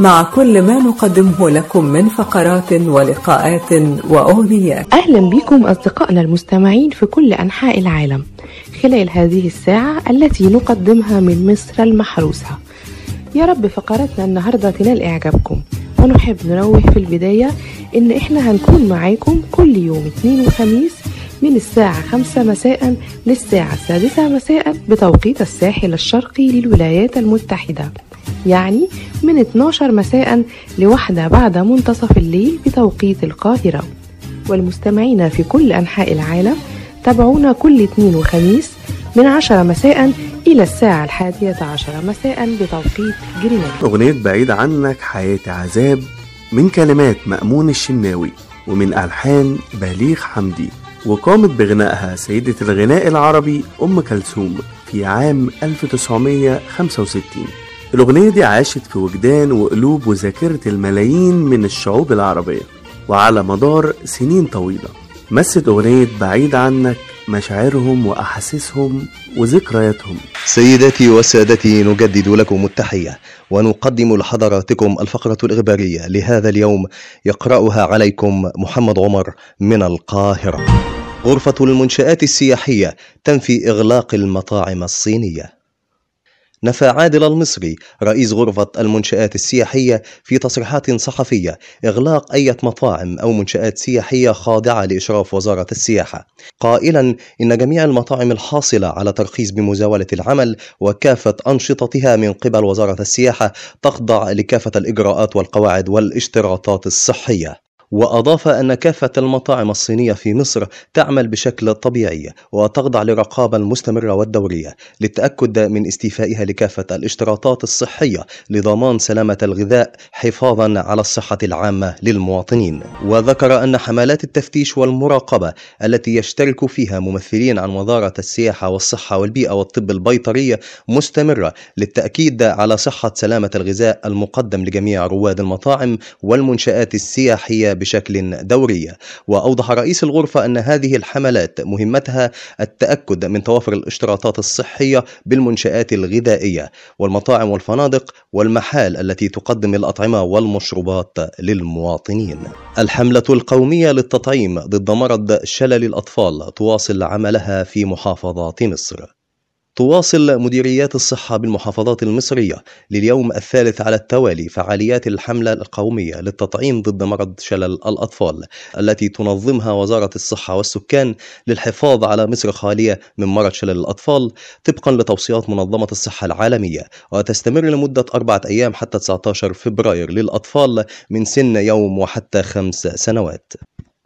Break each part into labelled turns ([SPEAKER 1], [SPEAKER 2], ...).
[SPEAKER 1] مع كل ما نقدمه لكم من فقرات ولقاءات وأغنيات
[SPEAKER 2] أهلا بكم أصدقائنا المستمعين في كل أنحاء العالم خلال هذه الساعة التي نقدمها من مصر المحروسة يا رب فقراتنا النهاردة تنال إعجابكم ونحب نروح في البداية إن إحنا هنكون معاكم كل يوم اثنين وخميس من الساعة خمسة مساء للساعة السادسة مساء بتوقيت الساحل الشرقي للولايات المتحدة يعني من 12 مساء لوحدة بعد منتصف الليل بتوقيت القاهرة والمستمعين في كل أنحاء العالم تابعونا كل اثنين وخميس من 10 مساء إلى الساعة الحادية عشر مساء بتوقيت جرينتش
[SPEAKER 3] أغنية بعيد عنك حياة عذاب من كلمات مأمون الشناوي ومن ألحان بليغ حمدي وقامت بغنائها سيدة الغناء العربي أم كلثوم في عام 1965 الأغنية دي عاشت في وجدان وقلوب وذاكرة الملايين من الشعوب العربية وعلى مدار سنين طويلة مست أغنية بعيد عنك مشاعرهم وأحاسيسهم وذكرياتهم
[SPEAKER 4] سيداتي وسادتي نجدد لكم التحية ونقدم لحضراتكم الفقرة الإخبارية لهذا اليوم يقرأها عليكم محمد عمر من القاهرة غرفة المنشآت السياحية تنفي إغلاق المطاعم الصينية نفى عادل المصري رئيس غرفة المنشآت السياحية في تصريحات صحفية إغلاق أي مطاعم أو منشآت سياحية خاضعة لإشراف وزارة السياحة قائلا إن جميع المطاعم الحاصلة على ترخيص بمزاولة العمل وكافة أنشطتها من قبل وزارة السياحة تخضع لكافة الإجراءات والقواعد والاشتراطات الصحية وأضاف أن كافة المطاعم الصينية في مصر تعمل بشكل طبيعي وتخضع لرقابة مستمرة والدورية للتأكد من استيفائها لكافة الاشتراطات الصحية لضمان سلامة الغذاء حفاظا على الصحة العامة للمواطنين وذكر أن حملات التفتيش والمراقبة التي يشترك فيها ممثلين عن وزارة السياحة والصحة والبيئة والطب البيطري مستمرة للتأكيد على صحة سلامة الغذاء المقدم لجميع رواد المطاعم والمنشآت السياحية بشكل دوري وأوضح رئيس الغرفة أن هذه الحملات مهمتها التأكد من توافر الاشتراطات الصحية بالمنشآت الغذائية والمطاعم والفنادق والمحال التي تقدم الأطعمة والمشروبات للمواطنين
[SPEAKER 5] الحملة القومية للتطعيم ضد مرض شلل الأطفال تواصل عملها في محافظات مصر تواصل مديريات الصحة بالمحافظات المصرية لليوم الثالث على التوالي فعاليات الحملة القومية للتطعيم ضد مرض شلل الأطفال التي تنظمها وزارة الصحة والسكان للحفاظ على مصر خالية من مرض شلل الأطفال طبقا لتوصيات منظمة الصحة العالمية وتستمر لمدة أربعة أيام حتى 19 فبراير للأطفال من سن يوم وحتى خمس سنوات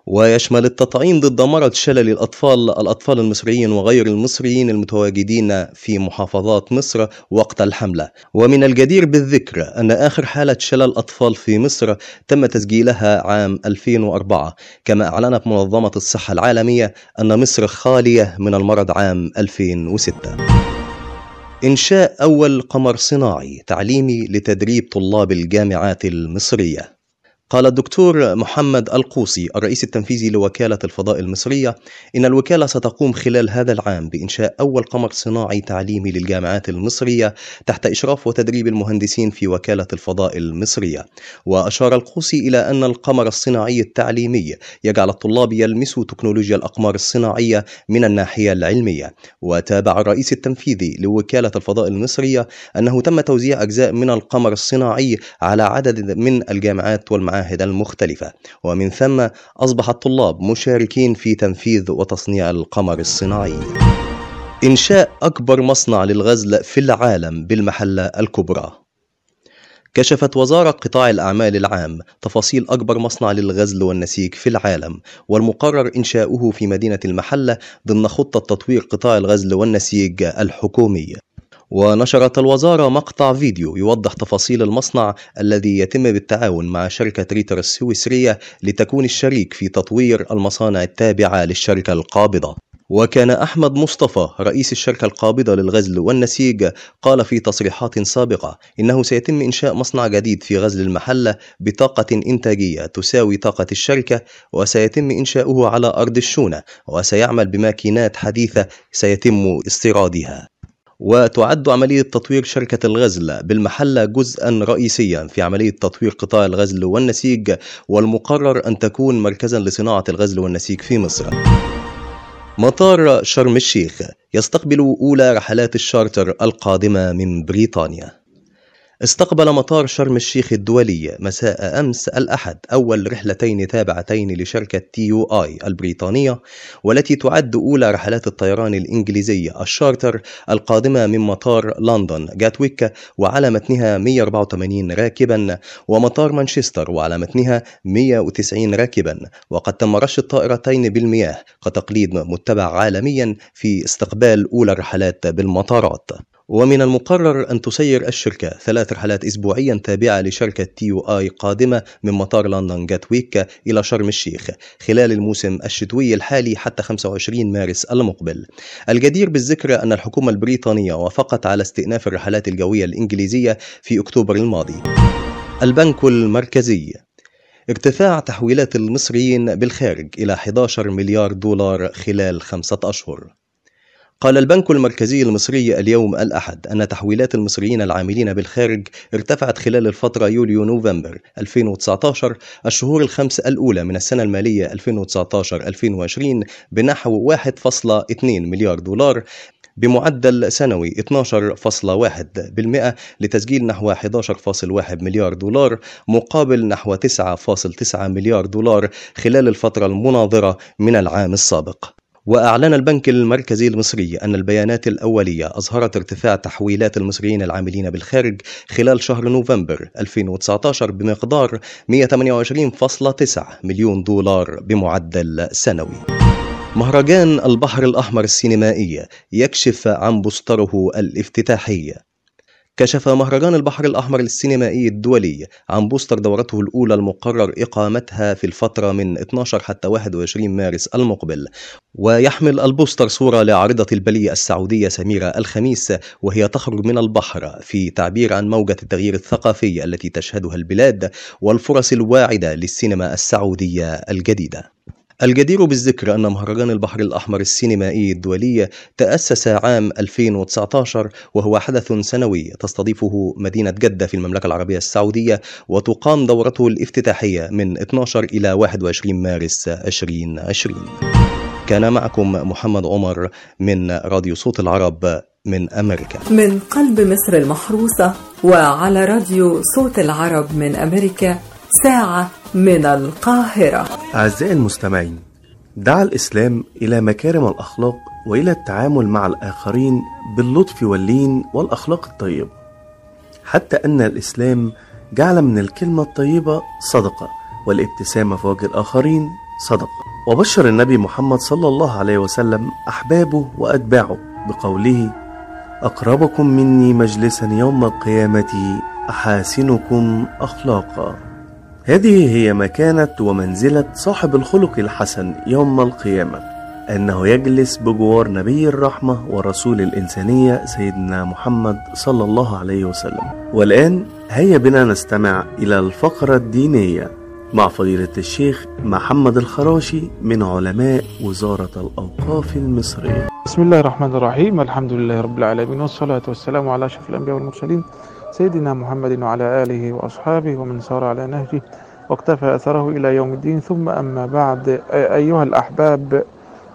[SPEAKER 5] ويشمل التطعيم ضد مرض شلل الأطفال الأطفال المصريين وغير المصريين المتواجدين في محافظات مصر وقت الحملة ومن الجدير بالذكر أن آخر حالة شلل أطفال في مصر تم تسجيلها عام 2004 كما أعلنت منظمة الصحة العالمية أن مصر خالية من المرض عام 2006
[SPEAKER 6] إنشاء أول قمر صناعي تعليمي لتدريب طلاب الجامعات المصرية قال الدكتور محمد القوسي الرئيس التنفيذي لوكالة الفضاء المصرية إن الوكالة ستقوم خلال هذا العام بإنشاء أول قمر صناعي تعليمي للجامعات المصرية تحت إشراف وتدريب المهندسين في وكالة الفضاء المصرية وأشار القوسي إلى أن القمر الصناعي التعليمي يجعل الطلاب يلمسوا تكنولوجيا الأقمار الصناعية من الناحية العلمية وتابع الرئيس التنفيذي لوكالة الفضاء المصرية أنه تم توزيع أجزاء من القمر الصناعي على عدد من الجامعات والمعاهد المعاهد المختلفة ومن ثم أصبح الطلاب مشاركين في تنفيذ وتصنيع القمر الصناعي
[SPEAKER 7] إنشاء أكبر مصنع للغزل في العالم بالمحلة الكبرى كشفت وزارة قطاع الأعمال العام تفاصيل أكبر مصنع للغزل والنسيج في العالم والمقرر إنشاؤه في مدينة المحلة ضمن خطة تطوير قطاع الغزل والنسيج الحكومي ونشرت الوزارة مقطع فيديو يوضح تفاصيل المصنع الذي يتم بالتعاون مع شركة ريتر السويسرية لتكون الشريك في تطوير المصانع التابعة للشركة القابضة وكان أحمد مصطفى رئيس الشركة القابضة للغزل والنسيج قال في تصريحات سابقة إنه سيتم إنشاء مصنع جديد في غزل المحلة بطاقة إنتاجية تساوي طاقة الشركة وسيتم إنشاؤه على أرض الشونة وسيعمل بماكينات حديثة سيتم استيرادها وتعد عملية تطوير شركة الغزل بالمحلة جزءا رئيسيا في عملية تطوير قطاع الغزل والنسيج والمقرر أن تكون مركزا لصناعة الغزل والنسيج في مصر
[SPEAKER 8] مطار شرم الشيخ يستقبل أولى رحلات الشارتر القادمة من بريطانيا استقبل مطار شرم الشيخ الدولي مساء أمس الأحد أول رحلتين تابعتين لشركة تي يو آي البريطانية والتي تعد أولى رحلات الطيران الإنجليزية الشارتر القادمة من مطار لندن جاتويك وعلى متنها 184 راكبا ومطار مانشستر وعلى متنها 190 راكبا وقد تم رش الطائرتين بالمياه كتقليد متبع عالميا في استقبال أولى الرحلات بالمطارات ومن المقرر أن تسير الشركة ثلاث رحلات أسبوعيا تابعة لشركة تي يو آي قادمة من مطار لندن جاتويك إلى شرم الشيخ خلال الموسم الشتوي الحالي حتى 25 مارس المقبل الجدير بالذكر أن الحكومة البريطانية وافقت على استئناف الرحلات الجوية الإنجليزية في أكتوبر الماضي
[SPEAKER 9] البنك المركزي ارتفاع تحويلات المصريين بالخارج إلى 11 مليار دولار خلال خمسة أشهر قال البنك المركزي المصري اليوم الأحد أن تحويلات المصريين العاملين بالخارج ارتفعت خلال الفترة يوليو نوفمبر 2019 الشهور الخمس الأولى من السنة المالية 2019-2020 بنحو 1.2 مليار دولار بمعدل سنوي 12.1% لتسجيل نحو 11.1 مليار دولار مقابل نحو 9.9 مليار دولار خلال الفترة المناظرة من العام السابق وأعلن البنك المركزي المصري أن البيانات الأولية أظهرت ارتفاع تحويلات المصريين العاملين بالخارج خلال شهر نوفمبر 2019 بمقدار 128.9 مليون دولار بمعدل سنوي.
[SPEAKER 10] مهرجان البحر الأحمر السينمائي يكشف عن بوستره الافتتاحي كشف مهرجان البحر الأحمر السينمائي الدولي عن بوستر دورته الأولى المقرر إقامتها في الفترة من 12 حتى 21 مارس المقبل ويحمل البوستر صورة لعارضة البلي السعودية سميرة الخميس وهي تخرج من البحر في تعبير عن موجة التغيير الثقافي التي تشهدها البلاد والفرص الواعدة للسينما السعودية الجديدة الجدير بالذكر أن مهرجان البحر الأحمر السينمائي الدولي تأسس عام 2019 وهو حدث سنوي تستضيفه مدينة جدة في المملكة العربية السعودية وتقام دورته الافتتاحية من 12 إلى 21 مارس 2020
[SPEAKER 1] كان معكم محمد عمر من راديو صوت العرب من أمريكا من قلب مصر المحروسة وعلى راديو صوت العرب من أمريكا ساعة
[SPEAKER 3] من القاهرة
[SPEAKER 1] أعزائي
[SPEAKER 3] المستمعين دعا الإسلام إلى مكارم الأخلاق وإلى التعامل مع الآخرين باللطف واللين والأخلاق الطيبة حتى أن الإسلام جعل من الكلمة الطيبة صدقة والابتسامة في وجه الآخرين صدقة وبشر النبي محمد صلى الله عليه وسلم أحبابه وأتباعه بقوله أقربكم مني مجلسا يوم القيامة أحاسنكم أخلاقا هذه هي مكانة ومنزلة صاحب الخلق الحسن يوم القيامة أنه يجلس بجوار نبي الرحمة ورسول الإنسانية سيدنا محمد صلى الله عليه وسلم والآن هيا بنا نستمع إلى الفقرة الدينية مع فضيلة الشيخ محمد الخراشي من علماء وزارة الأوقاف المصرية
[SPEAKER 11] بسم الله الرحمن الرحيم الحمد لله رب العالمين والصلاة والسلام على أشرف الأنبياء والمرسلين سيدنا محمد وعلى آله وأصحابه ومن سار على نهجه واقتفى أثره إلى يوم الدين ثم أما بعد أيها الأحباب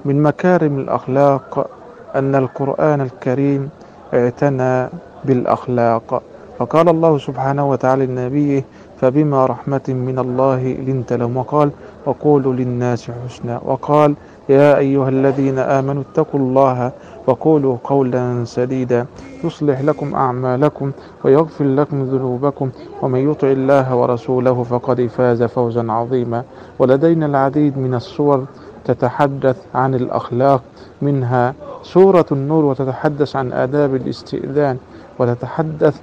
[SPEAKER 11] من مكارم الأخلاق أن القرآن الكريم اعتنى بالأخلاق فقال الله سبحانه وتعالى لنبيه فبما رحمة من الله لنت لهم وقال وقولوا للناس حسنا وقال يا أيها الذين آمنوا اتقوا الله وقولوا قولا سديدا يصلح لكم أعمالكم ويغفر لكم ذنوبكم ومن يطع الله ورسوله فقد فاز فوزا عظيما ولدينا العديد من الصور تتحدث عن الأخلاق منها سورة النور وتتحدث عن آداب الاستئذان وتتحدث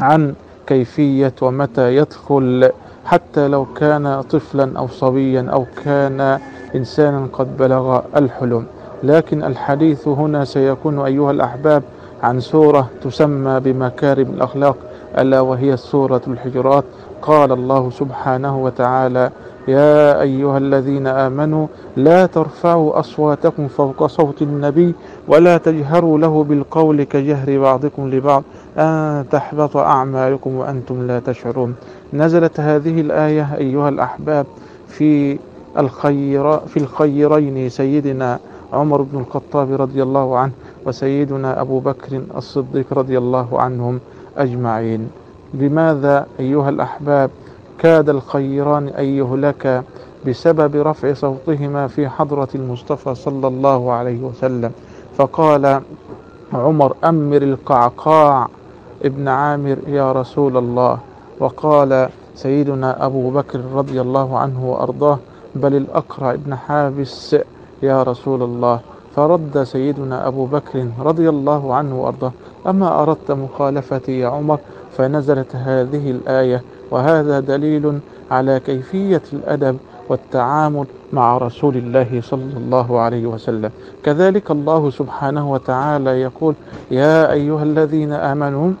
[SPEAKER 11] عن كيفية ومتى يدخل حتى لو كان طفلا أو صبيا أو كان إنسانا قد بلغ الحلم لكن الحديث هنا سيكون أيها الأحباب عن سورة تسمى بمكارم الأخلاق ألا وهي سورة الحجرات قال الله سبحانه وتعالى يا أيها الذين آمنوا لا ترفعوا أصواتكم فوق صوت النبي ولا تجهروا له بالقول كجهر بعضكم لبعض أن تحبط أعمالكم وأنتم لا تشعرون نزلت هذه الآية أيها الأحباب في الخير في الخيرين سيدنا عمر بن الخطاب رضي الله عنه وسيدنا أبو بكر الصديق رضي الله عنهم أجمعين لماذا أيها الأحباب كاد الخيران أن يهلكا بسبب رفع صوتهما في حضرة المصطفى صلى الله عليه وسلم فقال عمر أمر القعقاع ابن عامر يا رسول الله وقال سيدنا أبو بكر رضي الله عنه وأرضاه بل الأقرع ابن حابس يا رسول الله فرد سيدنا أبو بكر رضي الله عنه وأرضاه أما أردت مخالفتي يا عمر فنزلت هذه الآية وهذا دليل على كيفية الأدب والتعامل مع رسول الله صلى الله عليه وسلم كذلك الله سبحانه وتعالى يقول يا أيها الذين آمنوا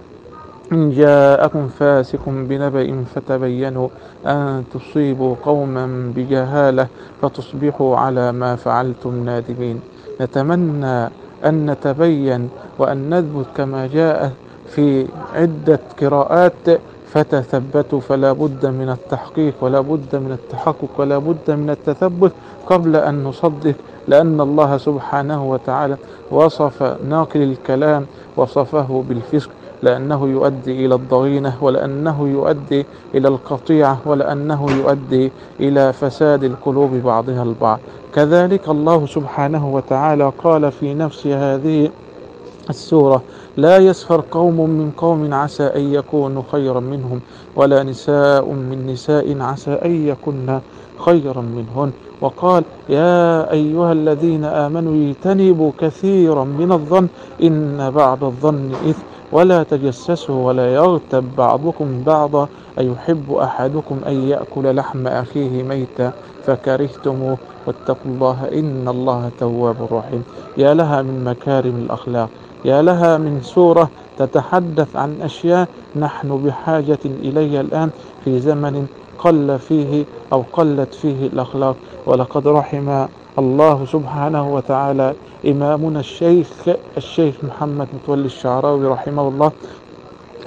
[SPEAKER 11] إن جاءكم فاسق بنبأ فتبينوا أن تصيبوا قوما بجهالة فتصبحوا على ما فعلتم نادمين نتمنى أن نتبين وأن نثبت كما جاء في عدة قراءات فتثبتوا فلا بد من التحقيق ولا بد من التحقق ولا بد من التثبت قبل أن نصدق لأن الله سبحانه وتعالى وصف ناقل الكلام وصفه بالفسق لأنه يؤدي إلى الضغينة ولأنه يؤدي إلى القطيعة ولأنه يؤدي إلى فساد القلوب بعضها البعض كذلك الله سبحانه وتعالى قال في نفس هذه السورة لا يسخر قوم من قوم عسى أن يكونوا خيرا منهم ولا نساء من نساء عسى أن يكن خيرا منهن وقال يا أيها الذين آمنوا اجتنبوا كثيرا من الظن إن بعض الظن إثم ولا تجسسوا ولا يغتب بعضكم بعضا أيحب أحدكم أن يأكل لحم أخيه ميتا فكرهتموه واتقوا الله إن الله تواب رحيم يا لها من مكارم الأخلاق يا لها من سورة تتحدث عن أشياء نحن بحاجة إليها الآن في زمن قل فيه أو قلت فيه الأخلاق ولقد رحم الله سبحانه وتعالى إمامنا الشيخ الشيخ محمد متولي الشعراوي رحمه الله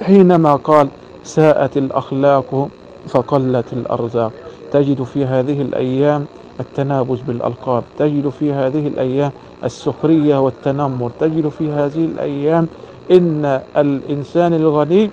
[SPEAKER 11] حينما قال ساءت الأخلاق فقلت الأرزاق تجد في هذه الأيام التنابز بالألقاب تجد في هذه الأيام السخرية والتنمر تجد في هذه الأيام إن الإنسان الغني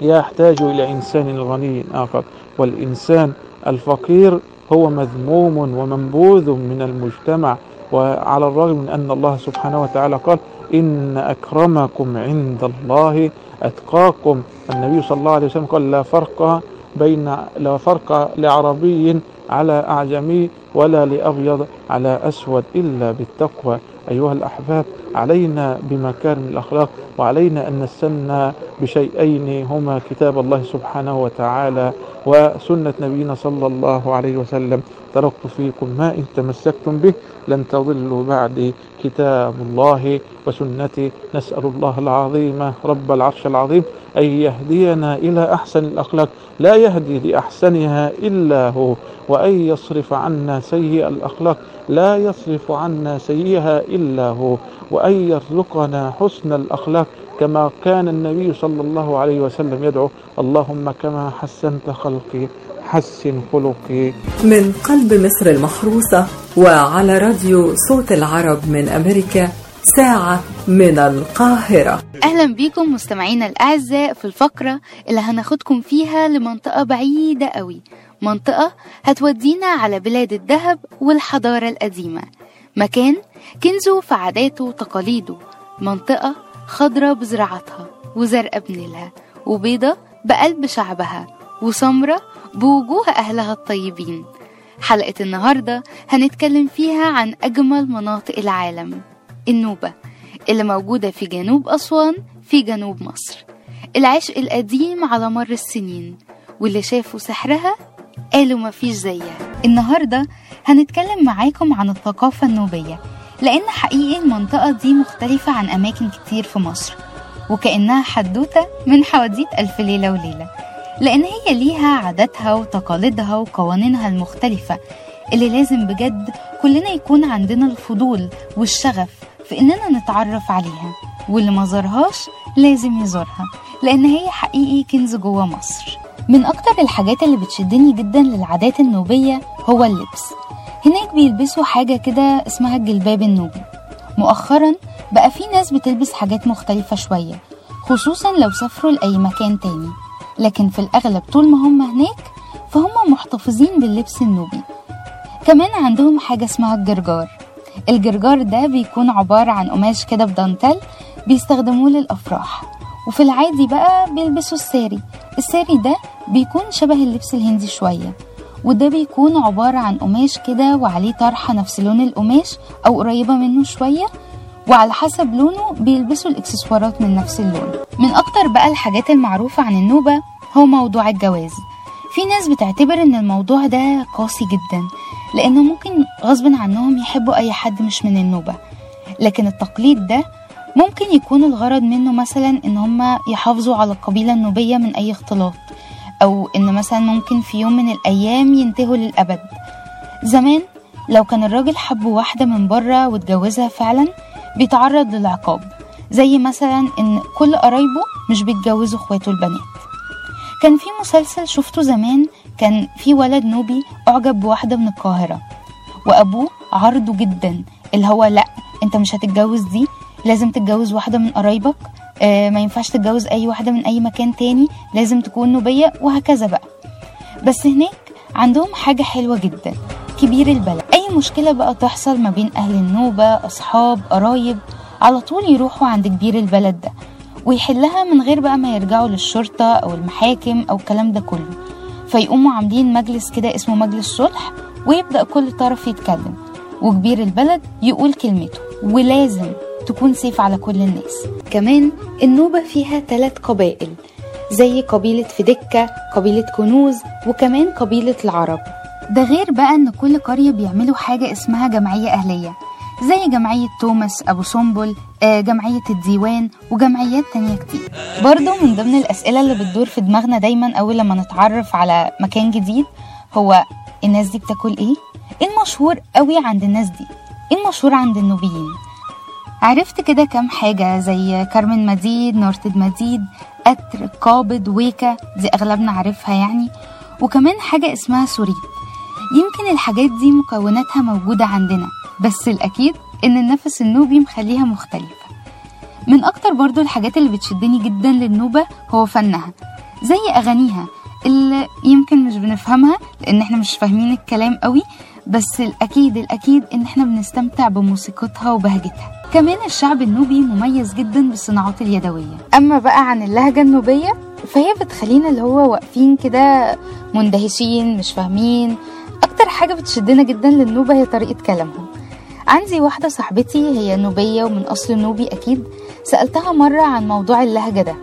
[SPEAKER 11] يحتاج إلى إنسان غني آخر والإنسان الفقير هو مذموم ومنبوذ من المجتمع وعلى الرغم من أن الله سبحانه وتعالى قال إن أكرمكم عند الله أتقاكم النبي صلى الله عليه وسلم قال لا فرق بين لا فرق لعربي على أعجمي ولا لأبيض على أسود إلا بالتقوى أيها الأحباب علينا بمكارم الأخلاق وعلينا أن نستنى بشيئين هما كتاب الله سبحانه وتعالى وسنة نبينا صلى الله عليه وسلم تركت فيكم ما إن تمسكتم به لن تضلوا بعدي كتاب الله وسنتي نسأل الله العظيم رب العرش العظيم أن يهدينا إلى أحسن الأخلاق لا يهدي لأحسنها إلا هو وأن يصرف عنا سيء الأخلاق لا يصرف عنا سيئها إلا هو وأن يرزقنا حسن الأخلاق كما كان النبي صلى الله عليه وسلم يدعو اللهم كما حسنت خلقي حسن خلقي
[SPEAKER 1] من قلب مصر المحروسة وعلى راديو صوت العرب من أمريكا ساعة من القاهرة
[SPEAKER 12] أهلا بيكم مستمعينا الأعزاء في الفقرة اللي هناخدكم فيها لمنطقة بعيدة قوي منطقة هتودينا على بلاد الذهب والحضارة القديمة مكان كنزه في عاداته وتقاليده منطقة خضرة بزراعتها وزرقاء بنيلها وبيضة بقلب شعبها وسمرة بوجوه أهلها الطيبين حلقة النهاردة هنتكلم فيها عن أجمل مناطق العالم النوبة اللي موجودة في جنوب أسوان في جنوب مصر العشق القديم على مر السنين واللي شافوا سحرها قالوا مفيش زيها النهاردة هنتكلم معاكم عن الثقافة النوبية لأن حقيقي المنطقة دي مختلفة عن أماكن كتير في مصر وكأنها حدوتة من حواديت ألف ليلة وليلة لأن هي ليها عاداتها وتقاليدها وقوانينها المختلفة اللي لازم بجد كلنا يكون عندنا الفضول والشغف في إننا نتعرف عليها واللي ما زارهاش لازم يزورها لأن هي حقيقي كنز جوه مصر من أكتر الحاجات اللي بتشدني جدا للعادات النوبية هو اللبس هناك بيلبسوا حاجة كده اسمها الجلباب النوبي مؤخرا بقى في ناس بتلبس حاجات مختلفة شوية خصوصا لو سافروا لأي مكان تاني لكن في الأغلب طول ما هم هناك فهم محتفظين باللبس النوبي كمان عندهم حاجة اسمها الجرجار الجرجار ده بيكون عبارة عن قماش كده بدانتل بيستخدموه للأفراح وفي العادي بقى بيلبسوا الساري الساري ده بيكون شبه اللبس الهندي شوية وده بيكون عبارة عن قماش كده وعليه طرحة نفس لون القماش أو قريبة منه شوية وعلى حسب لونه بيلبسوا الاكسسوارات من نفس اللون من أكتر بقى الحاجات المعروفة عن النوبة هو موضوع الجواز في ناس بتعتبر ان الموضوع ده قاسي جدا لانه ممكن غصب عنهم يحبوا اي حد مش من النوبة لكن التقليد ده ممكن يكون الغرض منه مثلا ان هما يحافظوا على القبيلة النوبية من اي اختلاط أو إن مثلا ممكن في يوم من الأيام ينتهوا للأبد زمان لو كان الراجل حب واحدة من بره واتجوزها فعلا بيتعرض للعقاب زي مثلا إن كل قرايبه مش بيتجوزوا اخواته البنات كان في مسلسل شفته زمان كان في ولد نوبي أعجب بواحدة من القاهرة وأبوه عرضه جدا اللي هو لأ أنت مش هتتجوز دي لازم تتجوز واحدة من قرايبك آه، ما ينفعش تتجوز اي واحده من اي مكان تاني لازم تكون نوبيه وهكذا بقى بس هناك عندهم حاجه حلوه جدا كبير البلد اي مشكله بقى تحصل ما بين اهل النوبه اصحاب قرايب على طول يروحوا عند كبير البلد ده ويحلها من غير بقى ما يرجعوا للشرطه او المحاكم او الكلام ده كله فيقوموا عاملين مجلس كده اسمه مجلس صلح ويبدا كل طرف يتكلم وكبير البلد يقول كلمته ولازم تكون سيف على كل الناس كمان النوبة فيها ثلاث قبائل زي قبيلة فدكة قبيلة كنوز وكمان قبيلة العرب ده غير بقى ان كل قرية بيعملوا حاجة اسمها جمعية اهلية زي جمعية توماس أبو سنبل آه، جمعية الديوان وجمعيات تانية كتير برضه من ضمن الأسئلة اللي بتدور في دماغنا دايما أول لما نتعرف على مكان جديد هو الناس دي بتاكل إيه؟ إيه المشهور قوي عند الناس دي؟ إيه المشهور عند النوبيين؟ عرفت كده كام حاجة زي كارمن مديد نورتد مديد قتر قابض ويكا دي أغلبنا عارفها يعني وكمان حاجة اسمها سوري يمكن الحاجات دي مكوناتها موجودة عندنا بس الأكيد إن النفس النوبي مخليها مختلفة من أكتر برضو الحاجات اللي بتشدني جدا للنوبة هو فنها زي أغانيها اللي يمكن مش بنفهمها لأن احنا مش فاهمين الكلام قوي بس الأكيد الأكيد إن احنا بنستمتع بموسيقتها وبهجتها كمان الشعب النوبي مميز جدا بالصناعات اليدوية أما بقى عن اللهجة النوبية فهي بتخلينا اللي هو واقفين كده مندهشين مش فاهمين أكتر حاجة بتشدنا جدا للنوبة هي طريقة كلامهم عندي واحدة صاحبتي هي نوبية ومن أصل نوبي أكيد سألتها مرة عن موضوع اللهجة ده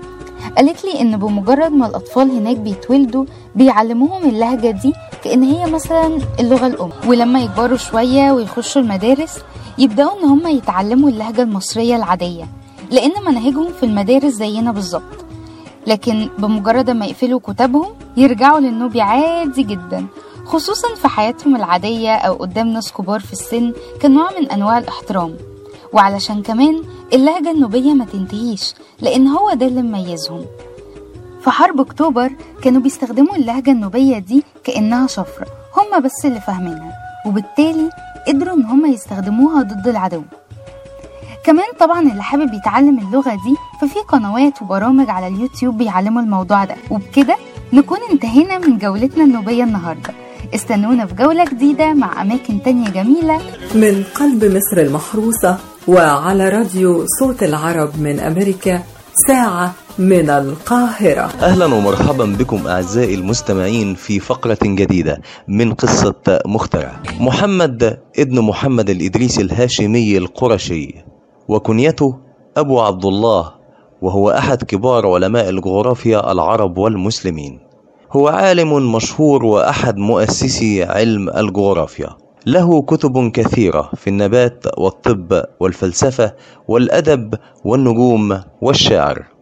[SPEAKER 12] قالت لي إن بمجرد ما الأطفال هناك بيتولدوا بيعلموهم اللهجة دي كأن هي مثلا اللغة الأم ولما يكبروا شوية ويخشوا المدارس يبدأوا إن هم يتعلموا اللهجة المصرية العادية لأن مناهجهم في المدارس زينا بالظبط لكن بمجرد ما يقفلوا كتابهم يرجعوا للنوبي عادي جدا خصوصا في حياتهم العادية أو قدام ناس كبار في السن كنوع من أنواع الاحترام وعلشان كمان اللهجة النوبية ما تنتهيش لأن هو ده اللي مميزهم في حرب أكتوبر كانوا بيستخدموا اللهجة النوبية دي كأنها شفرة هما بس اللي فاهمينها وبالتالي قدروا إن هما يستخدموها ضد العدو كمان طبعا اللي حابب يتعلم اللغة دي ففي قنوات وبرامج على اليوتيوب بيعلموا الموضوع ده وبكده نكون انتهينا من جولتنا النوبية النهاردة استنونا في جولة جديدة مع أماكن تانية جميلة
[SPEAKER 1] من قلب مصر المحروسة وعلى راديو صوت العرب من أمريكا ساعة من القاهرة
[SPEAKER 3] أهلا ومرحبا بكم أعزائي المستمعين في فقرة جديدة من قصة مخترع محمد ابن محمد الإدريسي الهاشمي القرشي وكنيته أبو عبد الله وهو أحد كبار علماء الجغرافيا العرب والمسلمين هو عالم مشهور وأحد مؤسسي علم الجغرافيا له كتب كثيرة في النبات والطب والفلسفة والأدب والنجوم والشعر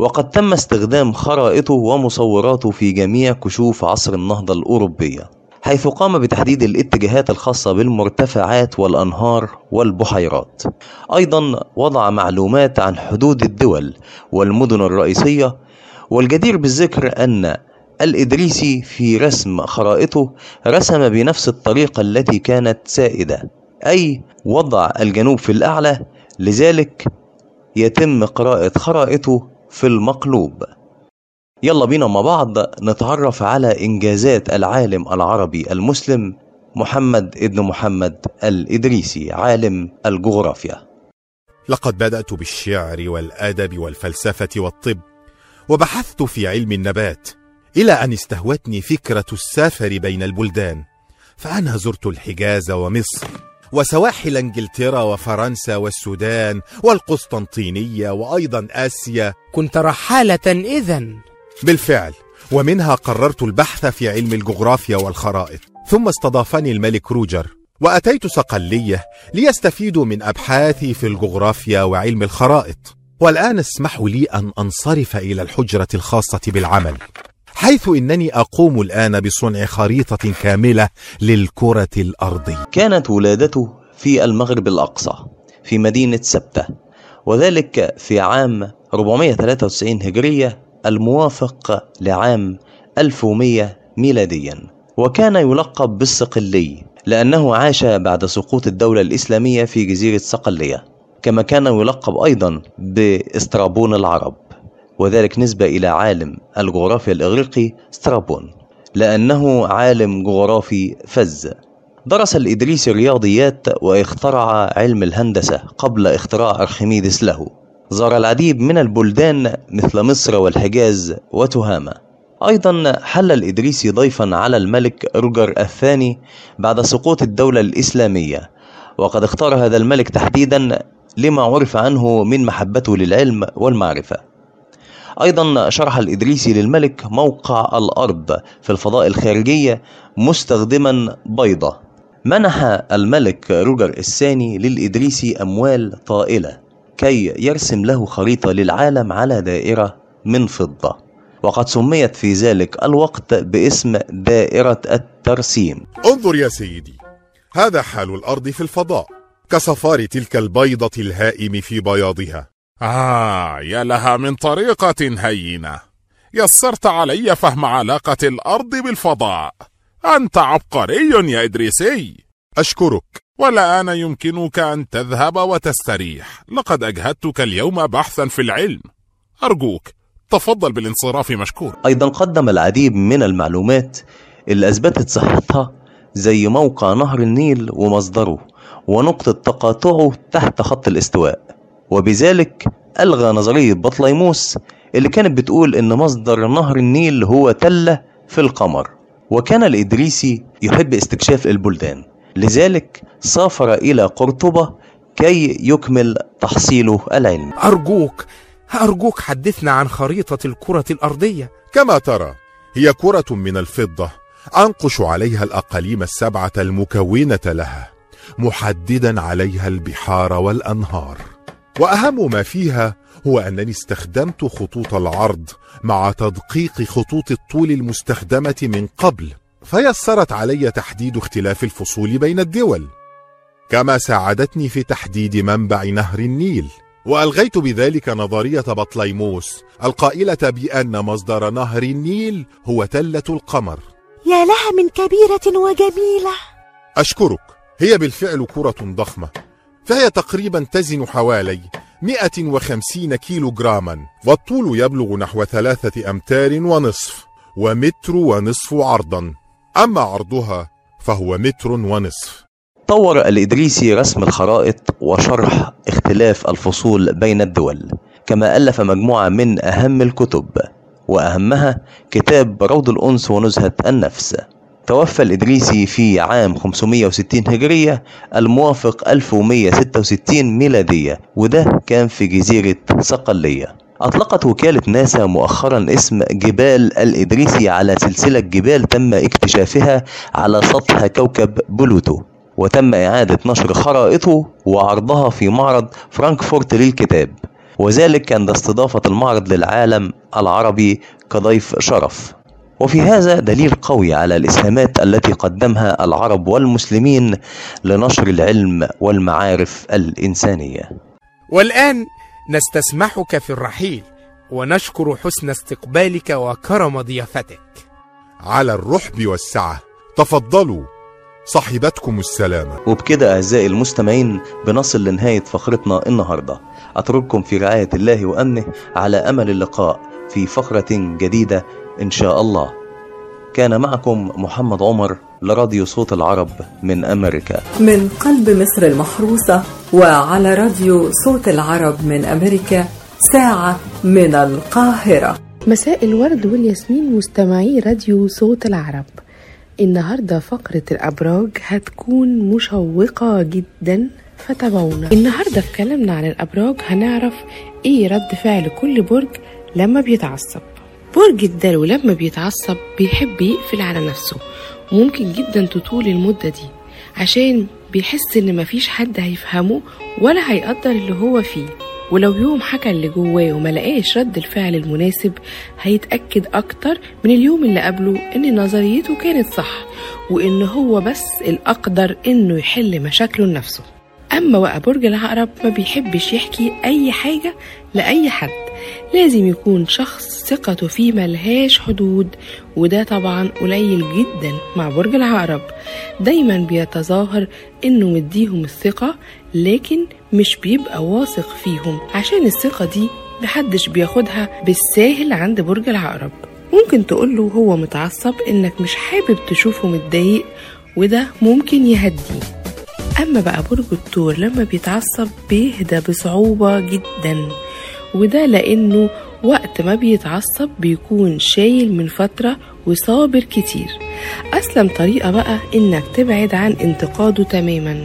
[SPEAKER 3] وقد تم استخدام خرائطه ومصوراته في جميع كشوف عصر النهضة الأوروبية حيث قام بتحديد الاتجاهات الخاصة بالمرتفعات والأنهار والبحيرات أيضا وضع معلومات عن حدود الدول والمدن الرئيسية والجدير بالذكر أن الإدريسي في رسم خرائطه رسم بنفس الطريقة التي كانت سائدة أي وضع الجنوب في الأعلى لذلك يتم قراءة خرائطه في المقلوب يلا بينا مع بعض نتعرف على إنجازات العالم العربي المسلم محمد ابن محمد الإدريسي عالم الجغرافيا
[SPEAKER 13] لقد بدأت بالشعر والأدب والفلسفة والطب وبحثت في علم النبات إلى أن استهوتني فكرة السفر بين البلدان فأنا زرت الحجاز ومصر وسواحل انجلترا وفرنسا والسودان والقسطنطينيه وايضا اسيا
[SPEAKER 14] كنت رحاله اذا
[SPEAKER 13] بالفعل ومنها قررت البحث في علم الجغرافيا والخرائط ثم استضافني الملك روجر واتيت صقليه ليستفيدوا من ابحاثي في الجغرافيا وعلم الخرائط والان اسمحوا لي ان انصرف الى الحجره الخاصه بالعمل حيث إنني أقوم الآن بصنع خريطة كاملة للكرة الأرضية كانت ولادته في المغرب الأقصى في مدينة سبتة وذلك في عام 493 هجرية الموافق لعام 1100 ميلاديا وكان يلقب بالصقلي لأنه عاش بعد سقوط الدولة الإسلامية في جزيرة صقلية كما كان يلقب أيضا بإسترابون العرب وذلك نسبة إلى عالم الجغرافيا الإغريقي سترابون لأنه عالم جغرافي فز درس الإدريسي الرياضيات واخترع علم الهندسة قبل اختراع أرخميدس له زار العديد من البلدان مثل مصر والحجاز وتهامة أيضا حل الإدريسي ضيفا على الملك روجر الثاني بعد سقوط الدولة الإسلامية وقد اختار هذا الملك تحديدا لما عرف عنه من محبته للعلم والمعرفة أيضا شرح الإدريسي للملك موقع الأرض في الفضاء الخارجية مستخدما بيضة منح الملك روجر الثاني للإدريسي أموال طائلة كي يرسم له خريطة للعالم على دائرة من فضة وقد سميت في ذلك الوقت باسم دائرة الترسيم
[SPEAKER 15] انظر يا سيدي هذا حال الأرض في الفضاء كصفار تلك البيضة الهائم في بياضها آه يا لها من طريقة هينة يسرت علي فهم علاقة الأرض بالفضاء أنت عبقري يا إدريسي أشكرك ولا أنا يمكنك أن تذهب وتستريح لقد أجهدتك اليوم بحثا في العلم أرجوك تفضل بالانصراف مشكور
[SPEAKER 13] أيضا قدم العديد من المعلومات اللي أثبتت صحتها زي موقع نهر النيل ومصدره ونقطة تقاطعه تحت خط الاستواء وبذلك ألغى نظرية بطليموس اللي كانت بتقول إن مصدر نهر النيل هو تلة في القمر وكان الإدريسي يحب استكشاف البلدان لذلك سافر إلى قرطبة كي يكمل تحصيله العلمي
[SPEAKER 15] أرجوك أرجوك حدثنا عن خريطة الكرة الأرضية كما ترى هي كرة من الفضة أنقش عليها الأقاليم السبعة المكونة لها محددا عليها البحار والأنهار وأهم ما فيها هو أنني استخدمت خطوط العرض مع تدقيق خطوط الطول المستخدمة من قبل فيسرت علي تحديد اختلاف الفصول بين الدول كما ساعدتني في تحديد منبع نهر النيل وألغيت بذلك نظرية بطليموس القائلة بأن مصدر نهر النيل هو تلة القمر
[SPEAKER 16] يا لها من كبيرة وجميلة
[SPEAKER 15] أشكرك هي بالفعل كرة ضخمة فهي تقريبا تزن حوالي 150 كيلو جراما والطول يبلغ نحو ثلاثة أمتار ونصف ومتر ونصف عرضا أما عرضها فهو متر ونصف
[SPEAKER 13] طور الإدريسي رسم الخرائط وشرح اختلاف الفصول بين الدول كما ألف مجموعة من أهم الكتب وأهمها كتاب روض الأنس ونزهة النفس توفى الإدريسي في عام 560 هجرية الموافق 1166 ميلادية وده كان في جزيرة صقلية أطلقت وكالة ناسا مؤخرا اسم جبال الإدريسي على سلسلة جبال تم اكتشافها على سطح كوكب بلوتو وتم إعادة نشر خرائطه وعرضها في معرض فرانكفورت للكتاب وذلك عند استضافة المعرض للعالم العربي كضيف شرف وفي هذا دليل قوي على الإسهامات التي قدمها العرب والمسلمين لنشر العلم والمعارف الإنسانية.
[SPEAKER 17] والآن نستسمحك في الرحيل ونشكر حسن استقبالك وكرم ضيافتك.
[SPEAKER 18] على الرحب والسعة، تفضلوا صاحبتكم السلامة.
[SPEAKER 3] وبكده أعزائي المستمعين بنصل لنهاية فقرتنا النهارده. أترككم في رعاية الله وأمنه على أمل اللقاء في فقرة جديدة إن شاء الله كان معكم محمد عمر لراديو صوت العرب من أمريكا
[SPEAKER 1] من قلب مصر المحروسة وعلى راديو صوت العرب من أمريكا ساعة من القاهرة
[SPEAKER 2] مساء الورد والياسمين مستمعي راديو صوت العرب النهارده فقرة الأبراج هتكون مشوقة جدا فتابعونا النهاردة في كلامنا عن الأبراج هنعرف ايه رد فعل كل برج لما بيتعصب برج الدلو لما بيتعصب بيحب يقفل على نفسه وممكن جدا تطول المدة دي عشان بيحس ان مفيش حد هيفهمه ولا هيقدر اللي هو فيه ولو يوم حكى اللي جواه وما لقاش رد الفعل المناسب هيتأكد أكتر من اليوم اللي قبله إن نظريته كانت صح وإن هو بس الأقدر إنه يحل مشاكله لنفسه أما بقى برج العقرب ما بيحبش يحكي أي حاجة لأي حد لازم يكون شخص ثقته فيه ملهاش حدود وده طبعا قليل جدا مع برج العقرب دايما بيتظاهر انه مديهم الثقة لكن مش بيبقى واثق فيهم عشان الثقة دي محدش بياخدها بالساهل عند برج العقرب ممكن تقوله هو متعصب انك مش حابب تشوفه متضايق وده ممكن يهديه أما بقى برج التور لما بيتعصب بيهدى بصعوبة جدا وده لأنه وقت ما بيتعصب بيكون شايل من فترة وصابر كتير أسلم طريقة بقى إنك تبعد عن انتقاده تماما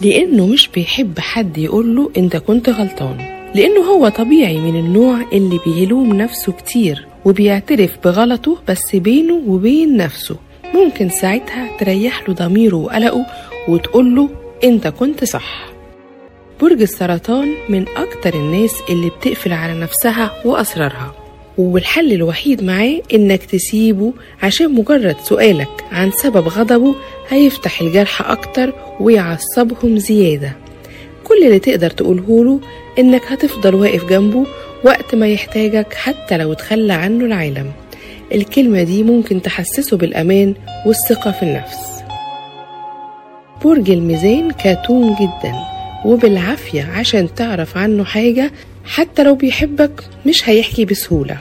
[SPEAKER 2] لأنه مش بيحب حد يقوله أنت كنت غلطان لأنه هو طبيعي من النوع اللي بيلوم نفسه كتير وبيعترف بغلطه بس بينه وبين نفسه ممكن ساعتها تريح له ضميره وقلقه وتقوله أنت كنت صح برج السرطان من أكتر الناس اللي بتقفل على نفسها وأسرارها والحل الوحيد معاه إنك تسيبه عشان مجرد سؤالك عن سبب غضبه هيفتح الجرح أكتر ويعصبهم زيادة كل اللي تقدر تقوله له إنك هتفضل واقف جنبه وقت ما يحتاجك حتى لو تخلى عنه العالم الكلمة دي ممكن تحسسه بالأمان والثقة في النفس برج الميزان كتوم جدا وبالعافية عشان تعرف عنه حاجة حتى لو بيحبك مش هيحكي بسهولة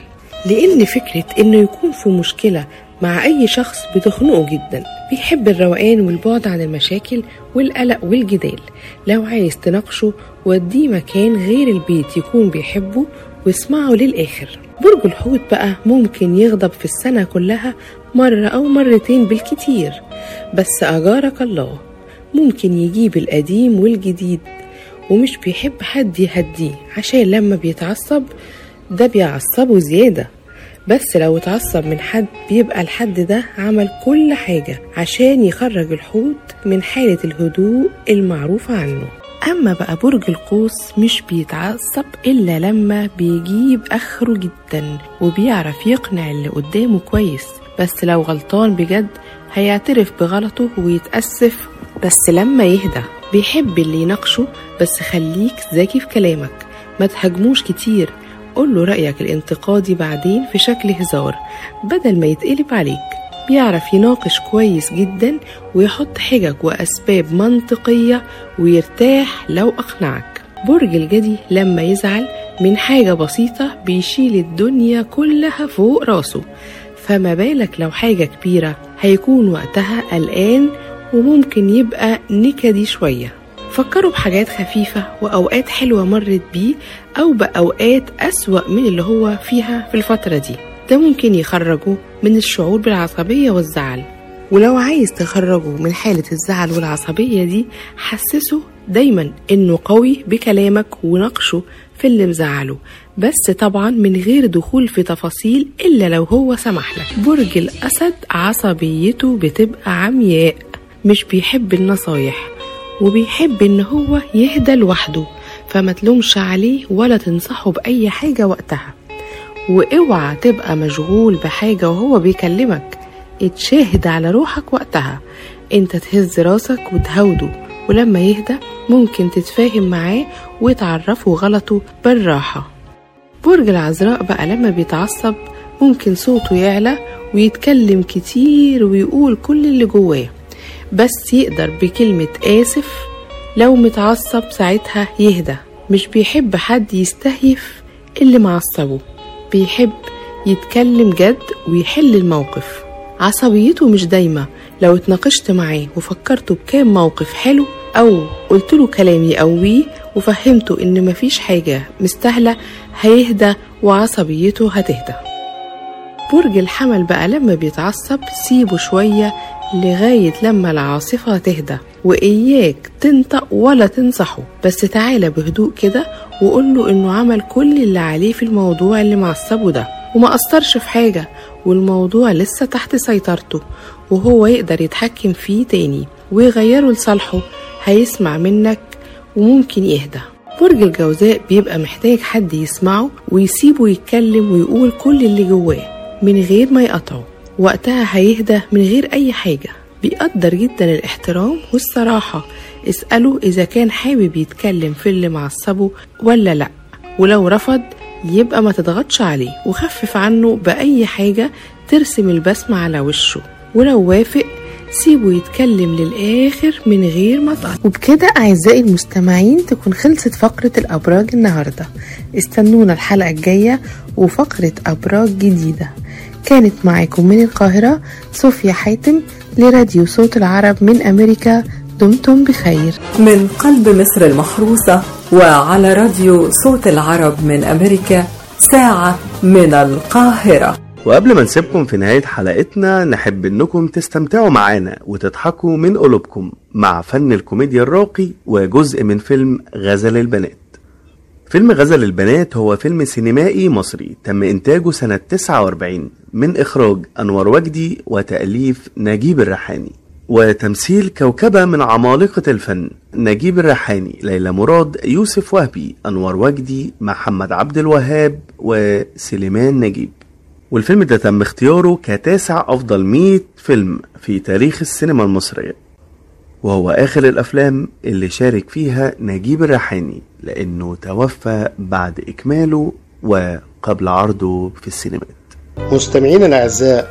[SPEAKER 2] لأن فكرة إنه يكون في مشكلة مع أي شخص بتخنقه جدا بيحب الروقان والبعد عن المشاكل والقلق والجدال لو عايز تناقشه وديه مكان غير البيت يكون بيحبه واسمعه للآخر برج الحوت بقى ممكن يغضب في السنة كلها مرة أو مرتين بالكتير بس أجارك الله ممكن يجيب القديم والجديد ومش بيحب حد يهديه عشان لما بيتعصب ده بيعصبه زيادة بس لو اتعصب من حد بيبقى الحد ده عمل كل حاجة عشان يخرج الحوت من حالة الهدوء المعروفة عنه أما بقى برج القوس مش بيتعصب إلا لما بيجيب آخره جدا وبيعرف يقنع اللي قدامه كويس بس لو غلطان بجد هيعترف بغلطه ويتأسف بس لما يهدى بيحب اللي يناقشه بس خليك ذكي في كلامك ما تهاجموش كتير قول له رأيك الانتقادي بعدين في شكل هزار بدل ما يتقلب عليك بيعرف يناقش كويس جدا ويحط حجج وأسباب منطقية ويرتاح لو أقنعك برج الجدي لما يزعل من حاجة بسيطة بيشيل الدنيا كلها فوق راسه فما بالك لو حاجة كبيرة هيكون وقتها قلقان وممكن يبقى نكدي شوية فكروا بحاجات خفيفة وأوقات حلوة مرت بيه أو بأوقات أسوأ من اللي هو فيها في الفترة دي ده ممكن يخرجه من الشعور بالعصبية والزعل ولو عايز تخرجه من حالة الزعل والعصبية دي حسسه دايما انه قوي بكلامك وناقشه في اللي مزعله بس طبعا من غير دخول في تفاصيل الا لو هو سمح لك برج الاسد عصبيته بتبقى عمياء مش بيحب النصايح وبيحب ان هو يهدى لوحده فما تلومش عليه ولا تنصحه باي حاجه وقتها واوعى تبقى مشغول بحاجه وهو بيكلمك اتشاهد على روحك وقتها انت تهز راسك وتهوده ولما يهدى ممكن تتفاهم معاه وتعرفه غلطه بالراحه برج العذراء بقى لما بيتعصب ممكن صوته يعلى ويتكلم كتير ويقول كل اللي جواه بس يقدر بكلمة آسف لو متعصب ساعتها يهدى مش بيحب حد يستهيف اللي معصبه بيحب يتكلم جد ويحل الموقف عصبيته مش دايمة لو اتناقشت معاه وفكرته بكام موقف حلو أو قلت له كلام يقويه وفهمته إن مفيش حاجة مستاهلة هيهدى وعصبيته هتهدى برج الحمل بقى لما بيتعصب سيبه شوية لغاية لما العاصفة تهدى وإياك تنطق ولا تنصحه بس تعالى بهدوء كده وقوله إنه عمل كل اللي عليه في الموضوع اللي معصبه ده وما أثرش في حاجة والموضوع لسه تحت سيطرته وهو يقدر يتحكم فيه تاني ويغيره لصالحه هيسمع منك وممكن يهدى برج الجوزاء بيبقى محتاج حد يسمعه ويسيبه يتكلم ويقول كل اللي جواه من غير ما يقطعه وقتها هيهدى من غير أي حاجة بيقدر جدا الاحترام والصراحة اسأله إذا كان حابب يتكلم في اللي معصبه ولا لأ ولو رفض يبقى ما تضغطش عليه وخفف عنه بأي حاجة ترسم البسمة على وشه ولو وافق سيبه يتكلم للآخر من غير ما
[SPEAKER 7] وبكده أعزائي المستمعين تكون خلصت فقرة الأبراج النهاردة استنونا الحلقة الجاية وفقرة أبراج جديدة كانت معاكم من القاهرة صوفيا حاتم لراديو صوت العرب من أمريكا دمتم بخير
[SPEAKER 1] من قلب مصر المحروسة وعلى راديو صوت العرب من أمريكا ساعة من القاهرة
[SPEAKER 7] وقبل ما نسيبكم في نهاية حلقتنا نحب انكم تستمتعوا معانا وتضحكوا من قلوبكم مع فن الكوميديا الراقي وجزء من فيلم غزل البنات فيلم غزل البنات هو فيلم سينمائي مصري تم إنتاجه سنة 49 من إخراج أنور وجدي وتأليف نجيب الريحاني وتمثيل كوكبة من عمالقة الفن نجيب الريحاني ليلى مراد يوسف وهبي أنور وجدي محمد عبد الوهاب وسليمان نجيب والفيلم ده تم اختياره كتاسع أفضل 100 فيلم في تاريخ السينما المصرية وهو آخر الأفلام اللي شارك فيها نجيب الريحاني لأنه توفى بعد إكماله وقبل عرضه في السينمات مستمعين الأعزاء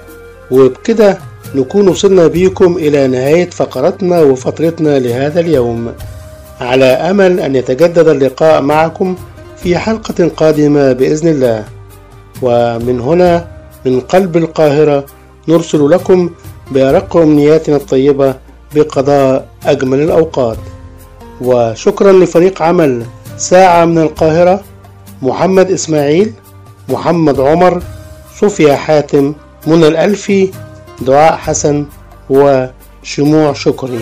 [SPEAKER 7] وبكده نكون وصلنا بيكم إلى نهاية فقرتنا وفترتنا لهذا اليوم على أمل أن يتجدد اللقاء معكم في حلقة قادمة بإذن الله ومن هنا من قلب القاهرة نرسل لكم بأرق أمنياتنا الطيبة بقضاء أجمل الأوقات وشكرا لفريق عمل ساعة من القاهرة محمد إسماعيل محمد عمر صوفيا حاتم منى الألفي دعاء حسن وشموع شكري